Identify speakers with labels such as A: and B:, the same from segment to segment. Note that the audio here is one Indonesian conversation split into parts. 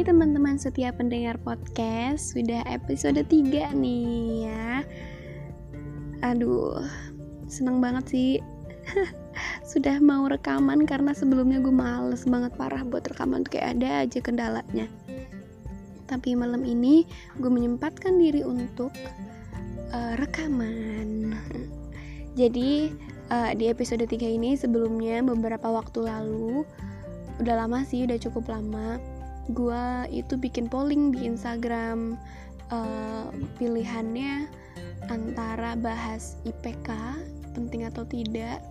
A: Hai teman-teman setiap pendengar podcast Sudah episode 3 nih ya. Aduh Seneng banget sih. Sudah mau rekaman karena sebelumnya gue males banget parah buat rekaman Kayak ada aja kendalanya. Tapi malam ini gue menyempatkan diri untuk uh, rekaman. Jadi uh, di episode 3 ini sebelumnya beberapa waktu lalu Udah lama sih, udah cukup lama gue itu bikin polling di Instagram uh, pilihannya antara bahas IPK penting atau tidak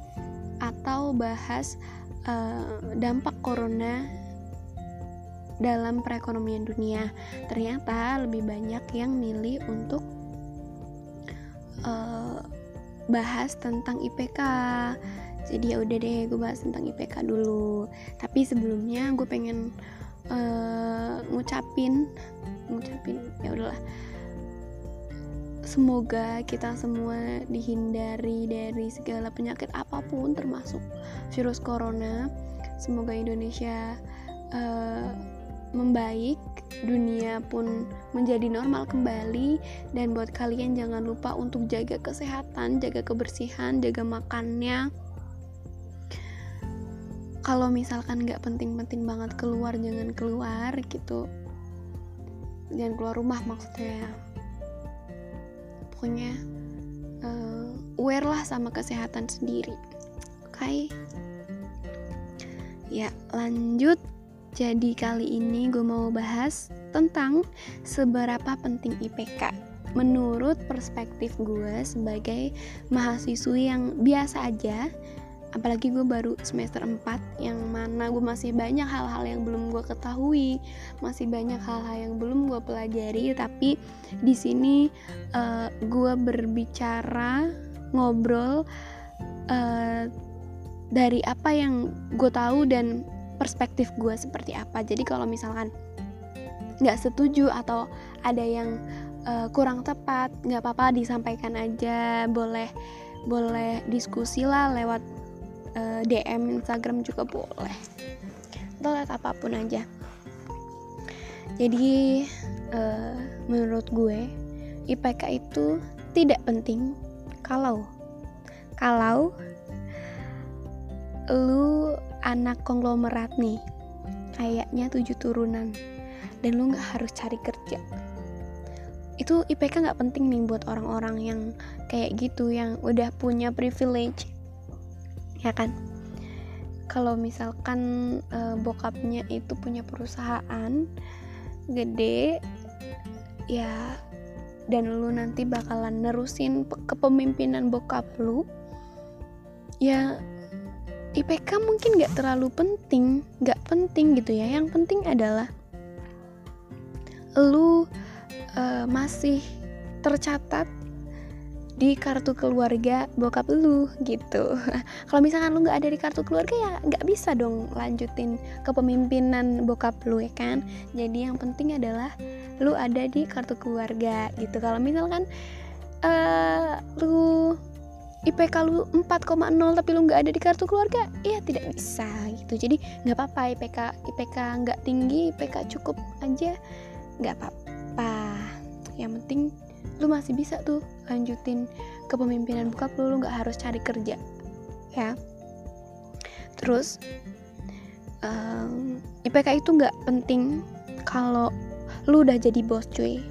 A: atau bahas uh, dampak corona dalam perekonomian dunia. Ternyata lebih banyak yang milih untuk uh, bahas tentang IPK jadi ya udah deh gue bahas tentang IPK dulu. Tapi sebelumnya gue pengen uh, ngucapin ngucapin ya udahlah. Semoga kita semua dihindari dari segala penyakit apa pun termasuk virus corona. Semoga Indonesia uh, membaik dunia pun menjadi normal kembali. Dan buat kalian jangan lupa untuk jaga kesehatan jaga kebersihan jaga makannya kalau misalkan nggak penting-penting banget keluar jangan keluar gitu. Jangan keluar rumah maksudnya. Pokoknya uh, aware lah sama kesehatan sendiri. Oke? Okay? ya lanjut. Jadi kali ini gue mau bahas tentang seberapa penting IPK menurut perspektif gue sebagai mahasiswi yang biasa aja apalagi gue baru semester 4 yang mana gue masih banyak hal-hal yang belum gue ketahui masih banyak hal-hal yang belum gue pelajari. Tapi di sini uh, gue berbicara ngobrol uh, dari apa yang gue tahu dan perspektif gue seperti apa. Jadi kalau misalkan nggak setuju atau ada yang uh, kurang tepat nggak apa-apa disampaikan aja. Boleh boleh diskusi lah lewat uh, eh, DM Instagram juga boleh. Atau lihat apa pun aja. Jadi uh, menurut gue IPK itu tidak penting kalau kalau lu anak konglomerat nih kayaknya tujuh turunan dan lu nggak harus cari kerja. Itu IPK nggak penting nih buat orang-orang yang kayak gitu yang udah punya privilege ya kan? Kalau misalkan uh, bokapnya itu punya perusahaan gede ya dan lu nanti bakalan nerusin kepemimpinan bokap lu ya IPK mungkin gak terlalu penting gak penting gitu ya. Yang penting adalah lu uh, masih tercatat di kartu keluarga bokap lu gitu. Kalau misalkan lu nggak ada di kartu keluarga ya nggak bisa dong lanjutin kepemimpinan bokap lu ya kan? Jadi yang penting adalah lu ada di kartu keluarga gitu. Kalau misalkan uh, lu IPK lu 4,0 tapi lu nggak ada di kartu keluarga ya tidak bisa gitu. Jadi nggak apa-apa IPK IPK nggak tinggi IPK cukup aja nggak apa-apa. Yang penting lu masih bisa tuh lanjutin kepemimpinan bokap lu lu nggak harus cari kerja ya. Terus um, IPK itu nggak penting kalau lu udah jadi bos cuy.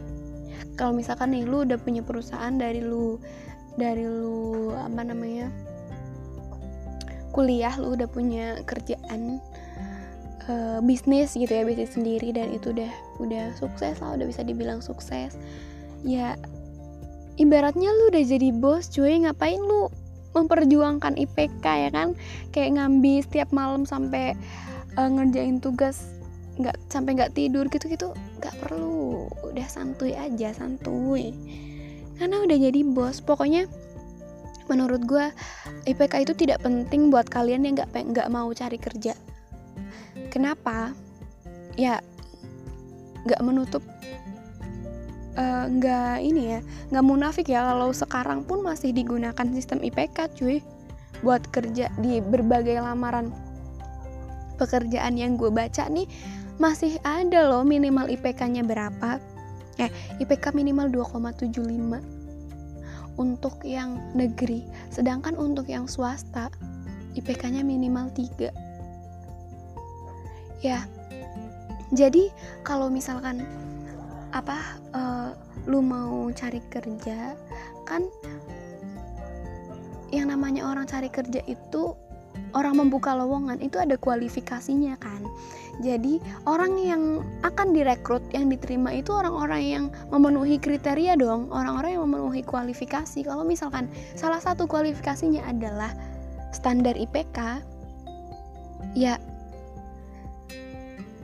A: Kalau misalkan nih lu udah punya perusahaan dari lu dari lu apa namanya kuliah lu udah punya kerjaan uh, bisnis gitu ya bisnis sendiri dan itu udah udah sukses lah udah bisa dibilang sukses ya ibaratnya lu udah jadi bos cuy ngapain lu memperjuangkan IPK ya kan? Kayak ngambil setiap malam sampai uh, ngerjain tugas nggak sampai nggak tidur gitu gitu nggak perlu. Udah santuy aja santuy. Karena udah jadi bos. Pokoknya menurut gue IPK itu tidak penting buat kalian yang nggak nggak mau cari kerja. Kenapa? Ya nggak menutup nggak uh, ini ya nggak munafik ya. Kalau sekarang pun masih digunakan sistem IPK cuy buat kerja di berbagai lamaran. Pekerjaan yang gue baca nih masih ada loh minimal IPK-nya berapa. Eh IPK minimal 2,75 untuk yang negeri. Sedangkan untuk yang swasta IPK-nya minimal 3 ya jadi kalau misalkan apa uh, lu mau cari kerja kan yang namanya orang cari kerja itu orang membuka lowongan itu ada kualifikasinya kan. Jadi orang yang akan direkrut yang diterima itu orang-orang yang memenuhi kriteria dong orang-orang yang memenuhi kualifikasi. Kalau misalkan salah satu kualifikasinya adalah standar IPK ya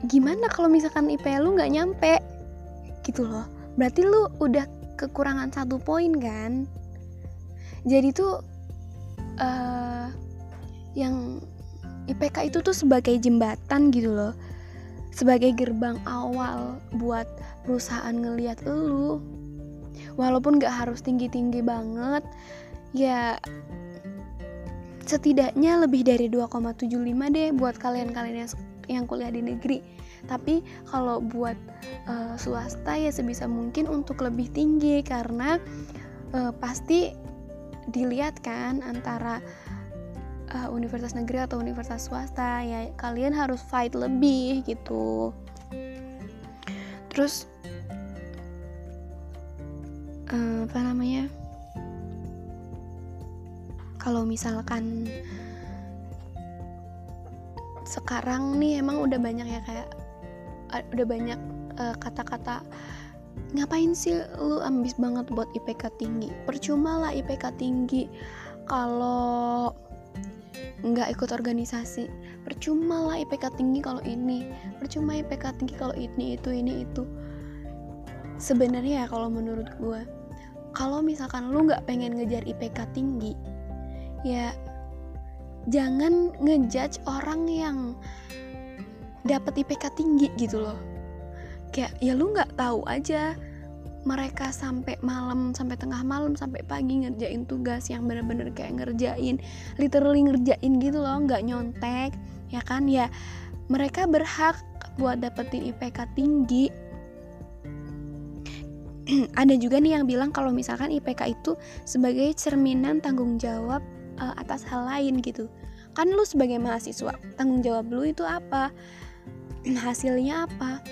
A: gimana kalau misalkan IP lu nggak nyampe gitu loh. Berarti lu udah kekurangan satu poin kan? Jadi tuh uh, yang IPK itu tuh sebagai jembatan gitu loh. Sebagai gerbang awal buat perusahaan ngeliat lu. Walaupun gak harus tinggi-tinggi banget ya setidaknya lebih dari 2,75 deh buat kalian-kalian yang yang kuliah di negeri tapi kalau buat uh, swasta ya sebisa mungkin untuk lebih tinggi karena uh, pasti dilihat kan antara uh, universitas negeri atau universitas swasta ya kalian harus fight lebih gitu. Terus uh, apa namanya? Kalau misalkan sekarang nih emang udah banyak ya kayak udah banyak eh, kata-kata uh, ngapain sih lu ambis banget buat IPK tinggi? Percuma lah IPK tinggi kalau nggak ikut organisasi. Percuma lah IPK tinggi kalau ini. Percuma IPK tinggi kalau ini itu ini itu. Sebenarnya ya kalau menurut gue kalau misalkan lu nggak pengen ngejar IPK tinggi ya jangan ngejudge orang yang dapat IPK tinggi gitu loh. Kayak ya lu nggak tahu aja mereka sampai malam sampai tengah malam sampai pagi ngerjain tugas yang bener-bener kayak ngerjain literally ngerjain gitu loh nggak nyontek ya kan? Ya mereka berhak buat dapetin IPK tinggi. Ada juga nih yang bilang kalau misalkan IPK itu sebagai cerminan tanggung jawab uh, atas hal lain gitu. Kan lu sebagai mahasiswa tanggung jawab lu itu apa hasilnya apa?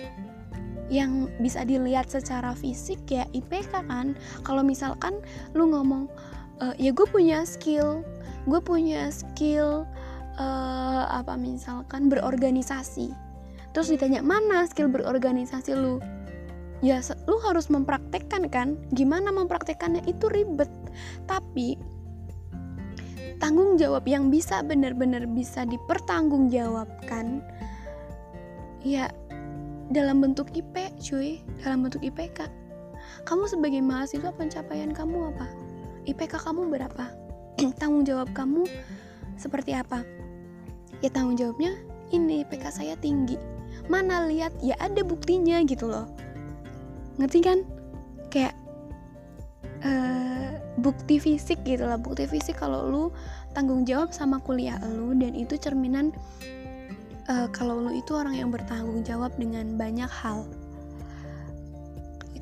A: Yang bisa dilihat secara fisik ya IPK kan. Kalau misalkan lu ngomong e, ya gue punya skill gue punya skill uh, apa misalkan berorganisasi. Terus ditanya mana skill berorganisasi lu? Ya lu harus mempraktekkan kan. Gimana mempraktekkannya? Itu ribet. Tapi tanggung jawab yang bisa benar-benar bisa dipertanggungjawabkan ya dalam bentuk IP cuy. Dalam bentuk IPK kamu sebagai mahasiswa pencapaian kamu apa? IPK kamu berapa? Tanggung jawab kamu seperti apa? Ya tanggung jawabnya ini IPK saya tinggi. Mana lihat ya ada buktinya gitu loh. Ngerti kan? Kayak uh, bukti fisik gitu lah. Bukti fisik kalau lu tanggung jawab sama kuliah lu dan itu cerminan uh, kalau lu itu orang yang bertanggung jawab dengan banyak hal.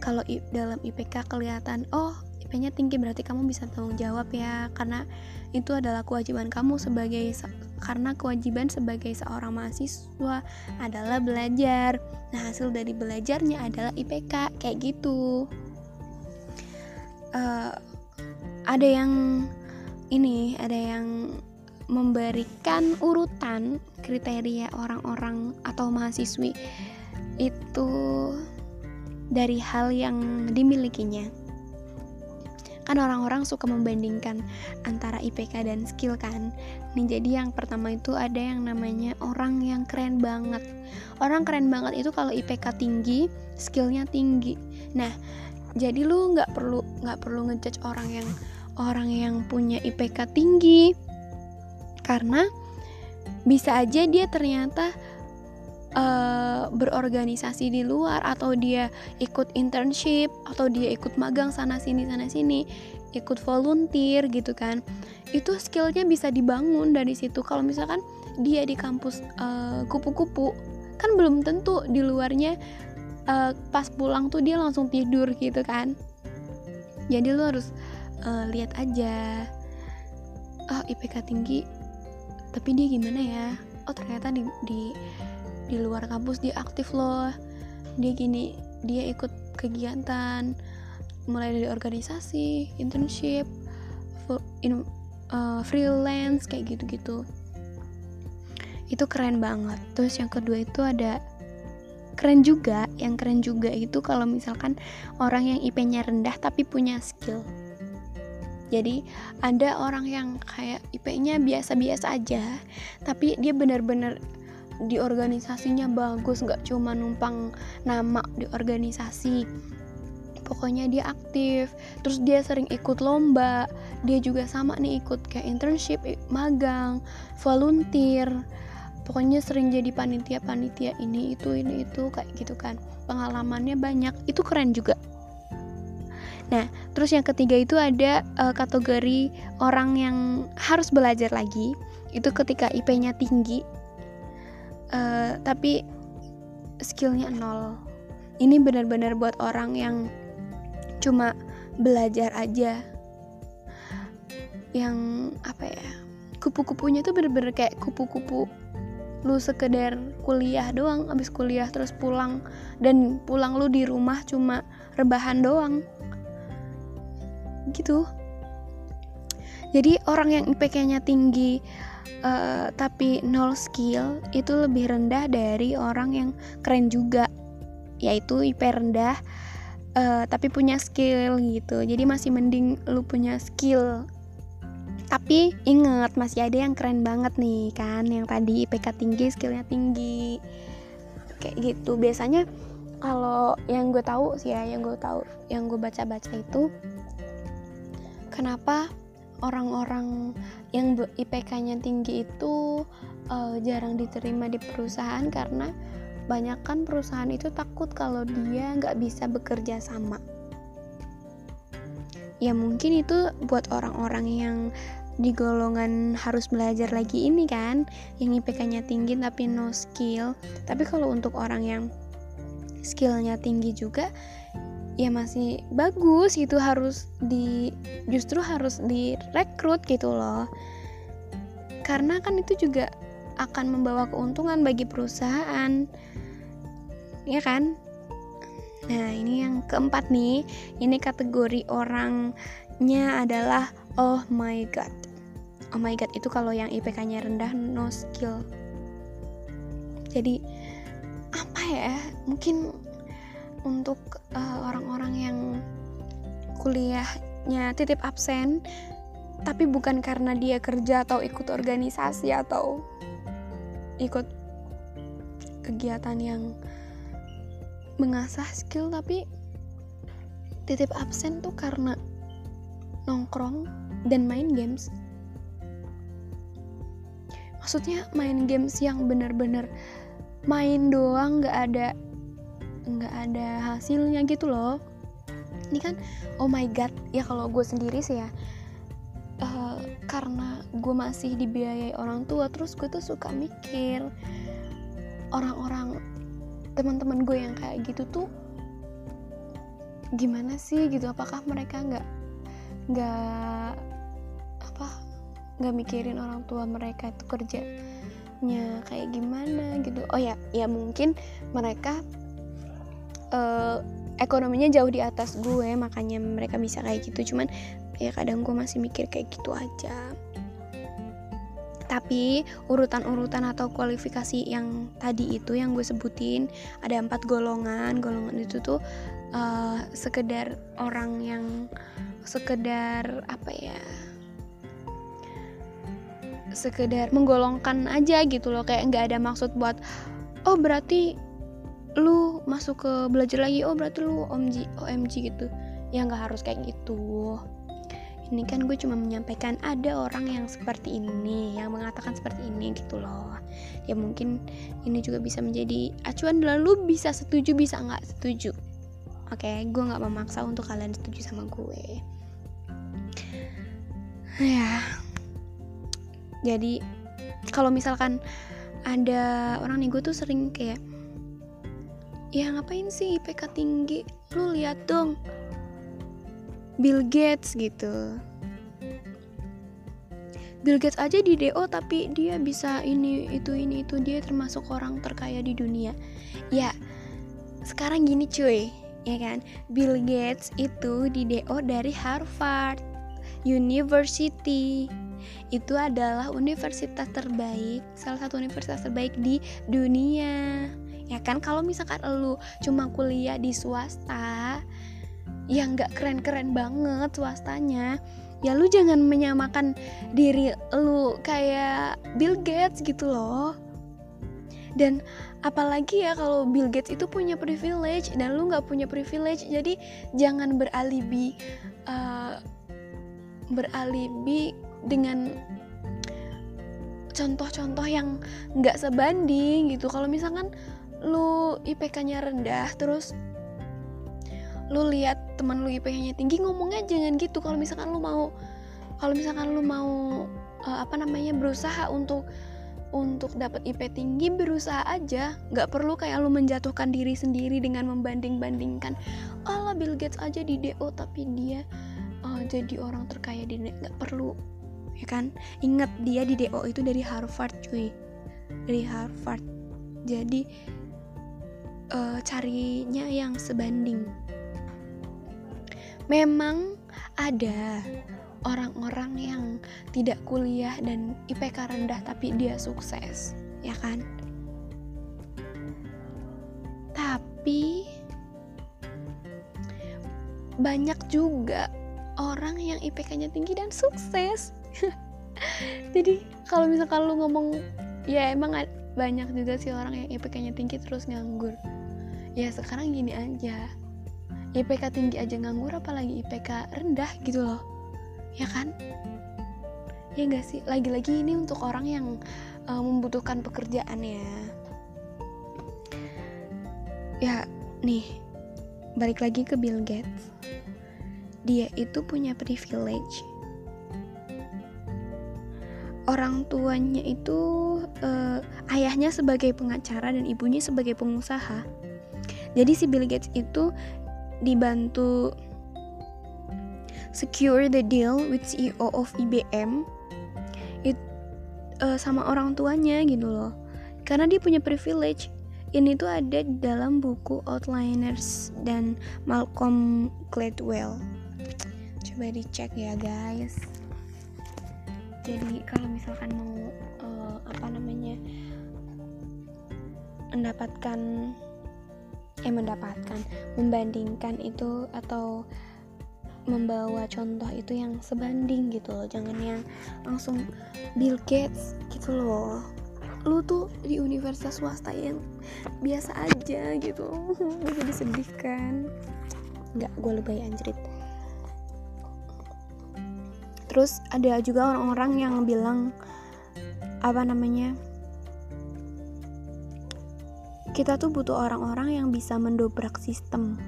A: Kalau dalam IPK kelihatan oh IP-nya tinggi berarti kamu bisa tanggung jawab ya karena itu adalah kewajiban kamu sebagai karena kewajiban sebagai seorang mahasiswa adalah belajar. Nah hasil dari belajarnya adalah IPK kayak gitu. Uh, ada yang ini ada yang memberikan urutan kriteria orang-orang atau mahasiswi itu dari hal yang dimilikinya. Kan orang-orang suka membandingkan antara IPK dan skill kan. Nih jadi yang pertama itu ada yang namanya orang yang keren banget. Orang keren banget itu kalau IPK tinggi skillnya tinggi. Nah jadi lu nggak perlu nggak perlu ngejudge orang yang orang yang punya IPK tinggi karena bisa aja dia ternyata uh, berorganisasi di luar atau dia ikut internship atau dia ikut magang sana sini sana sini ikut volunteer gitu kan. Itu skillnya bisa dibangun dari situ. Kalau misalkan dia di kampus uh, kupu-kupu kan belum tentu di luarnya uh, pas pulang tuh dia langsung tidur gitu kan. Jadi lo harus uh, lihat aja. Oh IPK tinggi tapi dia gimana ya? Oh ternyata di di di luar kampus dia aktif loh. Dia gini dia ikut kegiatan mulai dari organisasi internship in, uh, freelance kayak gitu-gitu. Itu keren banget. Terus yang kedua itu ada keren juga yang keren juga itu kalau misalkan orang yang IP-nya rendah tapi punya skill jadi ada orang yang kayak IP-nya biasa-biasa aja tapi dia benar-benar di organisasinya bagus nggak cuma numpang nama di organisasi. Pokoknya dia aktif terus dia sering ikut lomba dia juga sama nih ikut kayak internship magang volunteer. Pokoknya sering jadi panitia-panitia ini itu ini itu kayak gitu kan. Pengalamannya banyak itu keren juga nah terus yang ketiga itu ada uh, kategori orang yang harus belajar lagi. Itu ketika IP-nya tinggi uh, tapi skillnya nol. Ini benar-benar buat orang yang cuma belajar aja. Yang apa ya kupu-kupunya tuh bener-bener kayak kupu-kupu. Lu sekedar kuliah doang abis kuliah terus pulang. Dan pulang lu di rumah cuma rebahan doang gitu. Jadi orang yang IPK-nya tinggi uh, tapi nol skill itu lebih rendah dari orang yang keren juga yaitu IP rendah uh, tapi punya skill gitu. Jadi masih mending lu punya skill. Tapi inget masih ada yang keren banget nih kan yang tadi IPK tinggi skillnya tinggi. Kayak gitu. Biasanya kalau yang gue tahu sih ya yang gue tahu yang gue baca-baca itu kenapa orang-orang yang IPK-nya tinggi itu uh, jarang diterima di perusahaan? Karena banyak kan perusahaan itu takut kalau dia nggak bisa bekerja sama. Ya mungkin itu buat orang-orang yang di golongan harus belajar lagi ini kan yang IPK-nya tinggi tapi no skill. Tapi kalau untuk orang yang skillnya tinggi juga ya masih bagus itu harus di justru harus direkrut gitu loh. Karena kan itu juga akan membawa keuntungan bagi perusahaan. Ya kan? Nah ini yang keempat nih. Ini kategori orangnya adalah oh my god. Oh my god itu kalau yang IPK nya rendah no skill. Jadi apa ya? Mungkin untuk uh, orang-orang yang kuliahnya titip absen tapi bukan karena dia kerja atau ikut organisasi atau ikut kegiatan yang mengasah skill tapi titip absen tuh karena nongkrong dan main games. Maksudnya main games yang bener-bener main doang nggak ada nggak ada hasilnya gitu loh. Ini kan oh my god ya kalau gue sendiri sih ya uh, karena gue masih dibiayai orang tua terus gue tuh suka mikir orang-orang teman-teman gue yang kayak gitu tuh gimana sih gitu? Apakah mereka nggak nggak apa nggak mikirin orang tua mereka itu kerjanya kayak gimana gitu? Oh ya ya mungkin mereka uh, ekonominya jauh di atas gue makanya mereka bisa kayak gitu. Cuman ya kadang gue masih mikir kayak gitu aja. Tapi urutan-urutan atau kualifikasi yang tadi itu yang gue sebutin ada empat golongan. Golongan itu tuh uh, sekedar orang yang sekedar apa ya sekedar menggolongkan aja gitu loh. Kayak nggak ada maksud buat oh berarti lu masuk ke belajar lagi oh berarti lu OMG OMG gitu. Ya nggak harus kayak gitu. Ini kan gue cuma menyampaikan ada orang yang seperti ini yang mengatakan seperti ini gitu loh. Ya mungkin ini juga bisa menjadi acuan lalu bisa setuju bisa nggak setuju. Oke okay, gue nggak memaksa untuk kalian setuju sama gue. Ya. Jadi kalau misalkan ada orang nih gue tuh sering kayak ya ngapain sih IPK tinggi? Lu lihat dong. Bill Gates gitu. Bill Gates aja di DO tapi dia bisa ini itu ini itu. Dia termasuk orang terkaya di dunia. Ya sekarang gini cuy ya kan? Bill Gates itu di DO dari Harvard University. Itu adalah universitas terbaik salah satu universitas terbaik di dunia ya kan kalau misalkan lu cuma kuliah di swasta yang nggak keren-keren banget swastanya. Ya lu jangan menyamakan diri lu kayak Bill Gates gitu loh. Dan apalagi ya kalau Bill Gates itu punya privilege dan lu nggak punya privilege jadi jangan beralibi uh, beralibi dengan contoh-contoh yang nggak sebanding gitu. Kalau misalkan lu IPK-nya rendah terus lu lihat teman lu IPK-nya tinggi ngomongnya jangan gitu. Kalau misalkan lu mau kalau misalkan lu mau uh, apa namanya berusaha untuk untuk dapat IP tinggi berusaha aja. Nggak perlu kayak lu menjatuhkan diri sendiri dengan membanding-bandingkan. Allah Bill Gates aja di DO tapi dia uh, jadi orang terkaya di nggak perlu ya kan? Ingat dia di DO itu dari Harvard cuy. Dari Harvard. Jadi uh, carinya yang sebanding memang ada orang-orang yang tidak kuliah dan IPK rendah tapi dia sukses, ya kan? Tapi banyak juga orang yang IPK-nya tinggi dan sukses. Jadi kalau misalkan lu ngomong ya emang banyak juga sih orang yang IPK-nya tinggi terus nganggur. Ya sekarang gini aja. IPK tinggi aja nganggur apalagi IPK rendah gitu loh. Ya kan? Ya enggak sih? Lagi-lagi ini untuk orang yang uh, membutuhkan pekerjaan ya. Ya nih balik lagi ke Bill Gates. Dia itu punya privilege orang tuanya itu uh, ayahnya sebagai pengacara dan ibunya sebagai pengusaha. Jadi si Bill Gates itu dibantu secure the deal with CEO of IBM it, uh, sama orang tuanya gitu loh. Karena dia punya privilege. Ini tuh ada dalam buku Outliners dan Malcolm Gladwell. Coba dicek ya guys jadi kalau misalkan mau uh, apa namanya mendapatkan eh mendapatkan membandingkan itu atau membawa contoh itu yang sebanding gitu loh. Jangan yang langsung Bill Gates gitu loh. Lu tuh di universitas swasta yang biasa aja gitu. Gue jadi sedih kan? Nggak gue lebay anjrit terus ada juga orang-orang yang bilang apa namanya kita tuh butuh orang-orang yang bisa mendobrak sistem.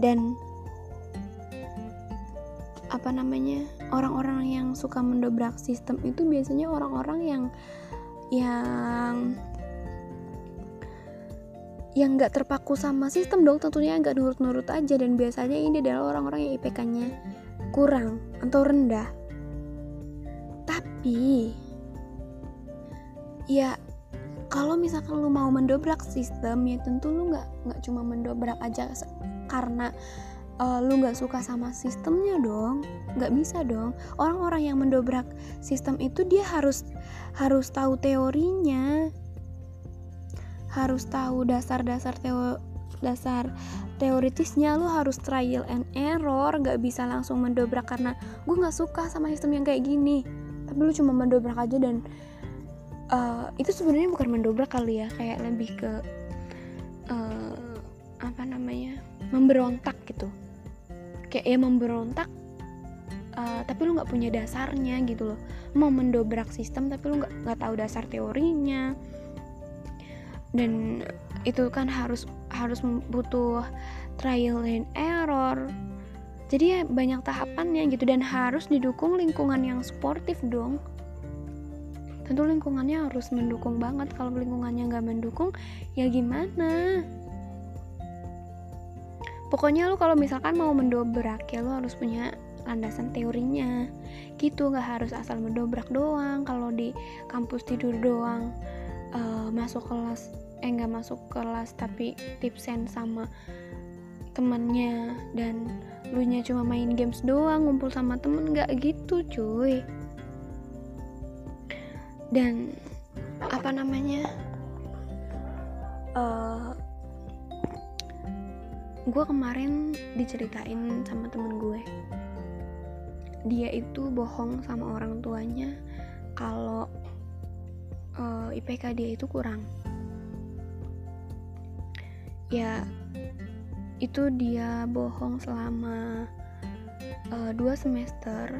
A: Dan apa namanya orang-orang yang suka mendobrak sistem itu biasanya orang-orang yang yang yang nggak terpaku sama sistem dong tentunya nggak nurut-nurut aja. Dan biasanya ini adalah orang-orang yang IPK-nya kurang atau rendah. Tapi ya kalau misalkan lu mau mendobrak sistem ya tentu lu nggak nggak cuma mendobrak aja karena uh, lu nggak suka sama sistemnya dong. Nggak bisa dong. Orang-orang yang mendobrak sistem itu dia harus harus tahu teorinya harus tahu dasar-dasar teo dasar teoritisnya lu harus trial and error nggak bisa langsung mendobrak karena gue nggak suka sama sistem yang kayak gini. Tapi lu cuma mendobrak aja dan uh, itu sebenarnya bukan mendobrak kali ya kayak lebih ke uh, apa namanya memberontak gitu. Kayak ya memberontak uh, tapi lu nggak punya dasarnya gitu loh. Mau mendobrak sistem tapi lu nggak nggak tahu dasar teorinya dan itu kan harus harus butuh trial and error. Jadi ya banyak tahapannya gitu dan harus didukung lingkungan yang sportif dong. Tentu lingkungannya harus mendukung banget. Kalau lingkungannya nggak mendukung ya gimana? Pokoknya lu kalau misalkan mau mendobrak ya lu harus punya landasan teorinya. Gitu nggak harus asal mendobrak doang. Kalau di kampus tidur doang uh, masuk kelas eh nggak masuk kelas tapi tipsen sama temannya dan lu nya cuma main games doang ngumpul sama temen nggak gitu cuy. Dan apa namanya? Uh, gue kemarin diceritain sama temen gue. Dia itu bohong sama orang tuanya kalau uh, eh, IPK dia itu kurang. Ya itu dia bohong selama uh, dua semester.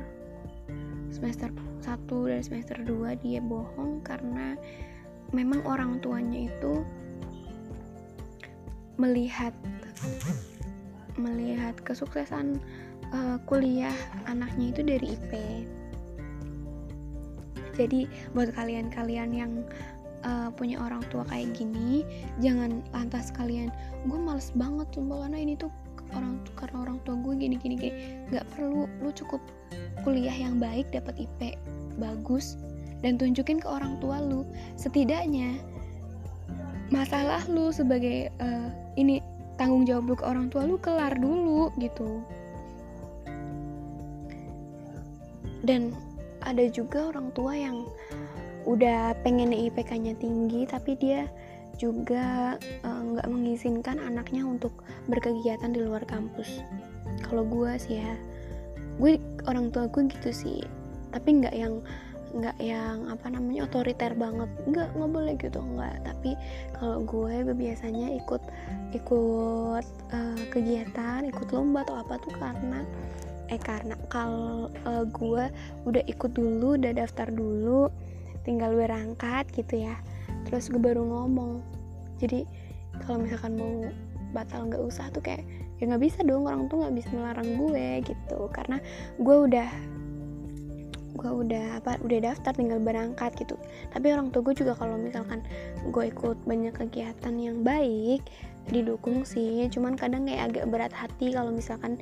A: Semester 1 dan semester 2 dia bohong karena memang orang tuanya itu melihat melihat kesuksesan uh, kuliah anaknya itu dari IP jadi buat kalian-kalian yang uh, punya orang tua kayak gini jangan lantas kalian gue males banget sumpah karena ini tuh orang karena orang tua gue gini gini gini. Nggak perlu lu cukup kuliah yang baik dapat IP bagus dan tunjukin ke orang tua lu. Setidaknya masalah lu sebagai uh, ini tanggung jawab lu ke orang tua lu kelar dulu gitu. Dan ada juga orang tua yang udah pengen IPK-nya tinggi tapi dia juga eh, nggak uh, mengizinkan anaknya untuk berkegiatan di luar kampus. Kalau gue sih ya gue orang tua gue gitu sih. Tapi nggak yang nggak yang apa namanya otoriter banget. Nggak nggak boleh gitu nggak. Tapi kalau gue biasanya ikut ikut uh, kegiatan ikut lomba atau apa tuh karena eh karena kalau uh, gue udah ikut dulu udah daftar dulu tinggal berangkat gitu ya. Terus gue baru ngomong. Jadi kalau misalkan mau batal nggak usah tuh kayak ya nggak bisa dong orang tuh nggak bisa melarang gue gitu. Karena gue udah gue udah apa udah daftar tinggal berangkat gitu. Tapi orang tua gue juga kalau misalkan gue ikut banyak kegiatan yang baik didukung sih. Cuman kadang kayak agak berat hati kalau misalkan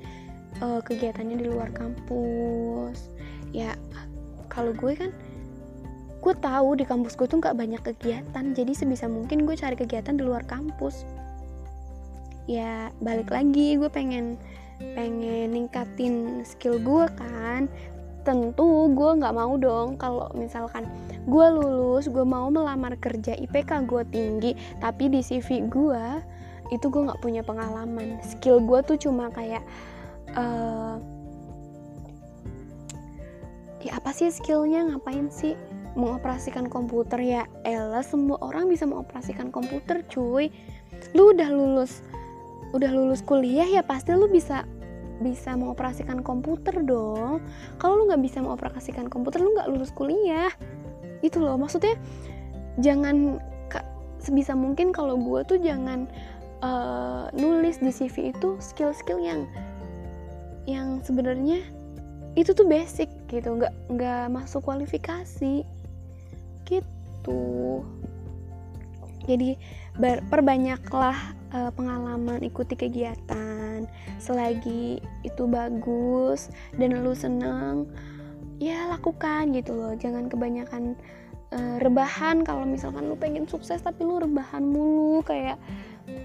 A: uh, kegiatannya di luar kampus. Ya kalau gue kan gue tahu di kampus gue tuh nggak banyak kegiatan. Jadi sebisa mungkin gue cari kegiatan di luar kampus. Ya balik lagi gue pengen pengen ningkatin skill gue kan. Tentu gue nggak mau dong kalau misalkan gue lulus gue mau melamar kerja IPK gue tinggi tapi di CV gue itu gue nggak punya pengalaman. Skill gue tuh cuma kayak uh, ya apa sih skillnya? Ngapain sih mengoperasikan komputer? Ya Ella semua orang bisa mengoperasikan komputer cuy. Lu udah lulus udah lulus kuliah ya pasti lu bisa bisa mengoperasikan komputer dong. Kalau lu nggak bisa mengoperasikan komputer lu nggak lulus kuliah. Itu loh maksudnya jangan sebisa mungkin kalau gue tuh jangan uh, nulis di CV itu skill-skill yang yang sebenarnya itu tuh basic gitu nggak nggak masuk kualifikasi. Gitu. Jadi perbanyaklah uh, pengalaman ikuti kegiatan. Selagi itu bagus dan lu seneng ya lakukan gitu loh. Jangan kebanyakan uh, rebahan. Kalau misalkan lu pengen sukses tapi lu rebahan mulu kayak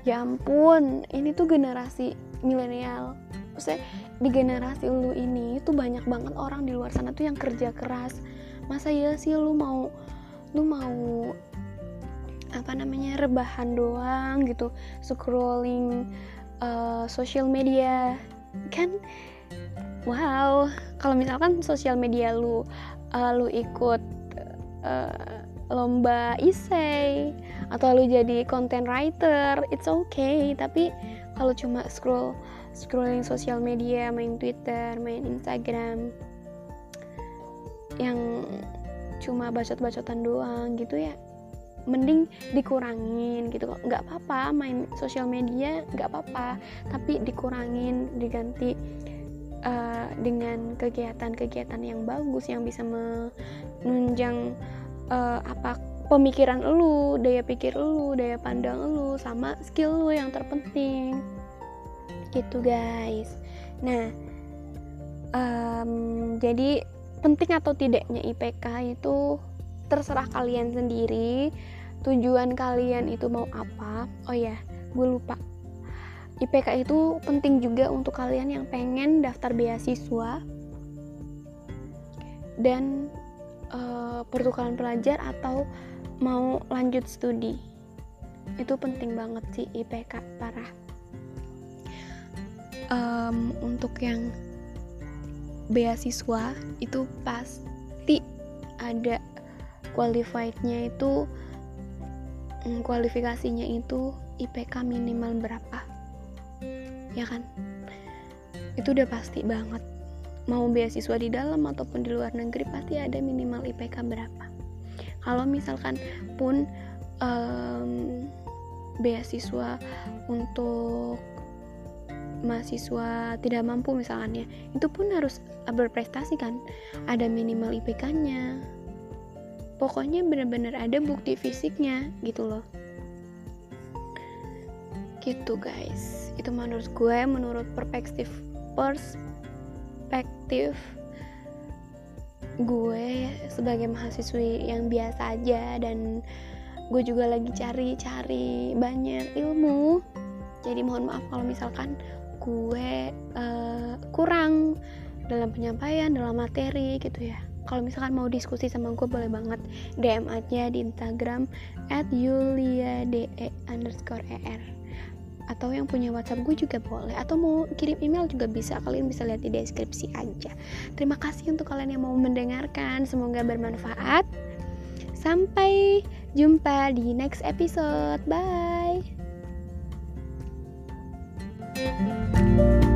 A: ya ampun ini tuh generasi milenial maksudnya di generasi lu ini tuh banyak banget orang di luar sana tuh yang kerja keras. Masa ya sih lu mau lu mau apa namanya rebahan doang gitu scrolling uh, social media? Kan wow. Kalau misalkan sosial media lu uh, lu ikut uh, lomba isei atau lu jadi content writer it's okay. Tapi kalau cuma scroll scrolling sosial media main Twitter main Instagram yang cuma bacot-bacotan doang gitu ya mending dikurangin gitu kok nggak apa-apa main sosial media nggak apa-apa tapi dikurangin diganti uh, dengan kegiatan-kegiatan yang bagus yang bisa menunjang uh, apa pemikiran lu, daya pikir lu, daya pandang lu, sama skill lu yang terpenting. Gitu guys. Nah, um, jadi penting atau tidaknya IPK itu terserah kalian sendiri. Tujuan kalian itu mau apa? Oh ya, gue lupa. IPK itu penting juga untuk kalian yang pengen daftar beasiswa dan uh, pertukaran pelajar atau mau lanjut studi itu penting banget sih IPK parah um, untuk yang beasiswa itu pasti ada qualifiednya itu mm, kualifikasinya itu IPK minimal berapa. Ya kan? Itu udah pasti banget. Mau beasiswa di dalam ataupun di luar negeri pasti ada minimal IPK berapa. Kalau misalkan pun um, beasiswa untuk mahasiswa tidak mampu misalnya itu pun harus berprestasi kan? Ada minimal IPK-nya pokoknya benar-benar ada bukti fisiknya gitu loh. Gitu guys. Itu menurut gue menurut perspektif perspektif gue sebagai mahasiswi yang biasa aja dan gue juga lagi cari-cari banyak ilmu. Jadi mohon maaf kalau misalkan gue uh, kurang dalam penyampaian dalam materi gitu ya. Kalau misalkan mau diskusi sama gue boleh banget DM aja di Instagram at yuliade underscore er atau yang punya WhatsApp gue juga boleh. Atau mau kirim email juga bisa. Kalian bisa lihat di deskripsi aja. Terima kasih untuk kalian yang mau mendengarkan. Semoga bermanfaat. Sampai jumpa di next episode. Bye Thank you.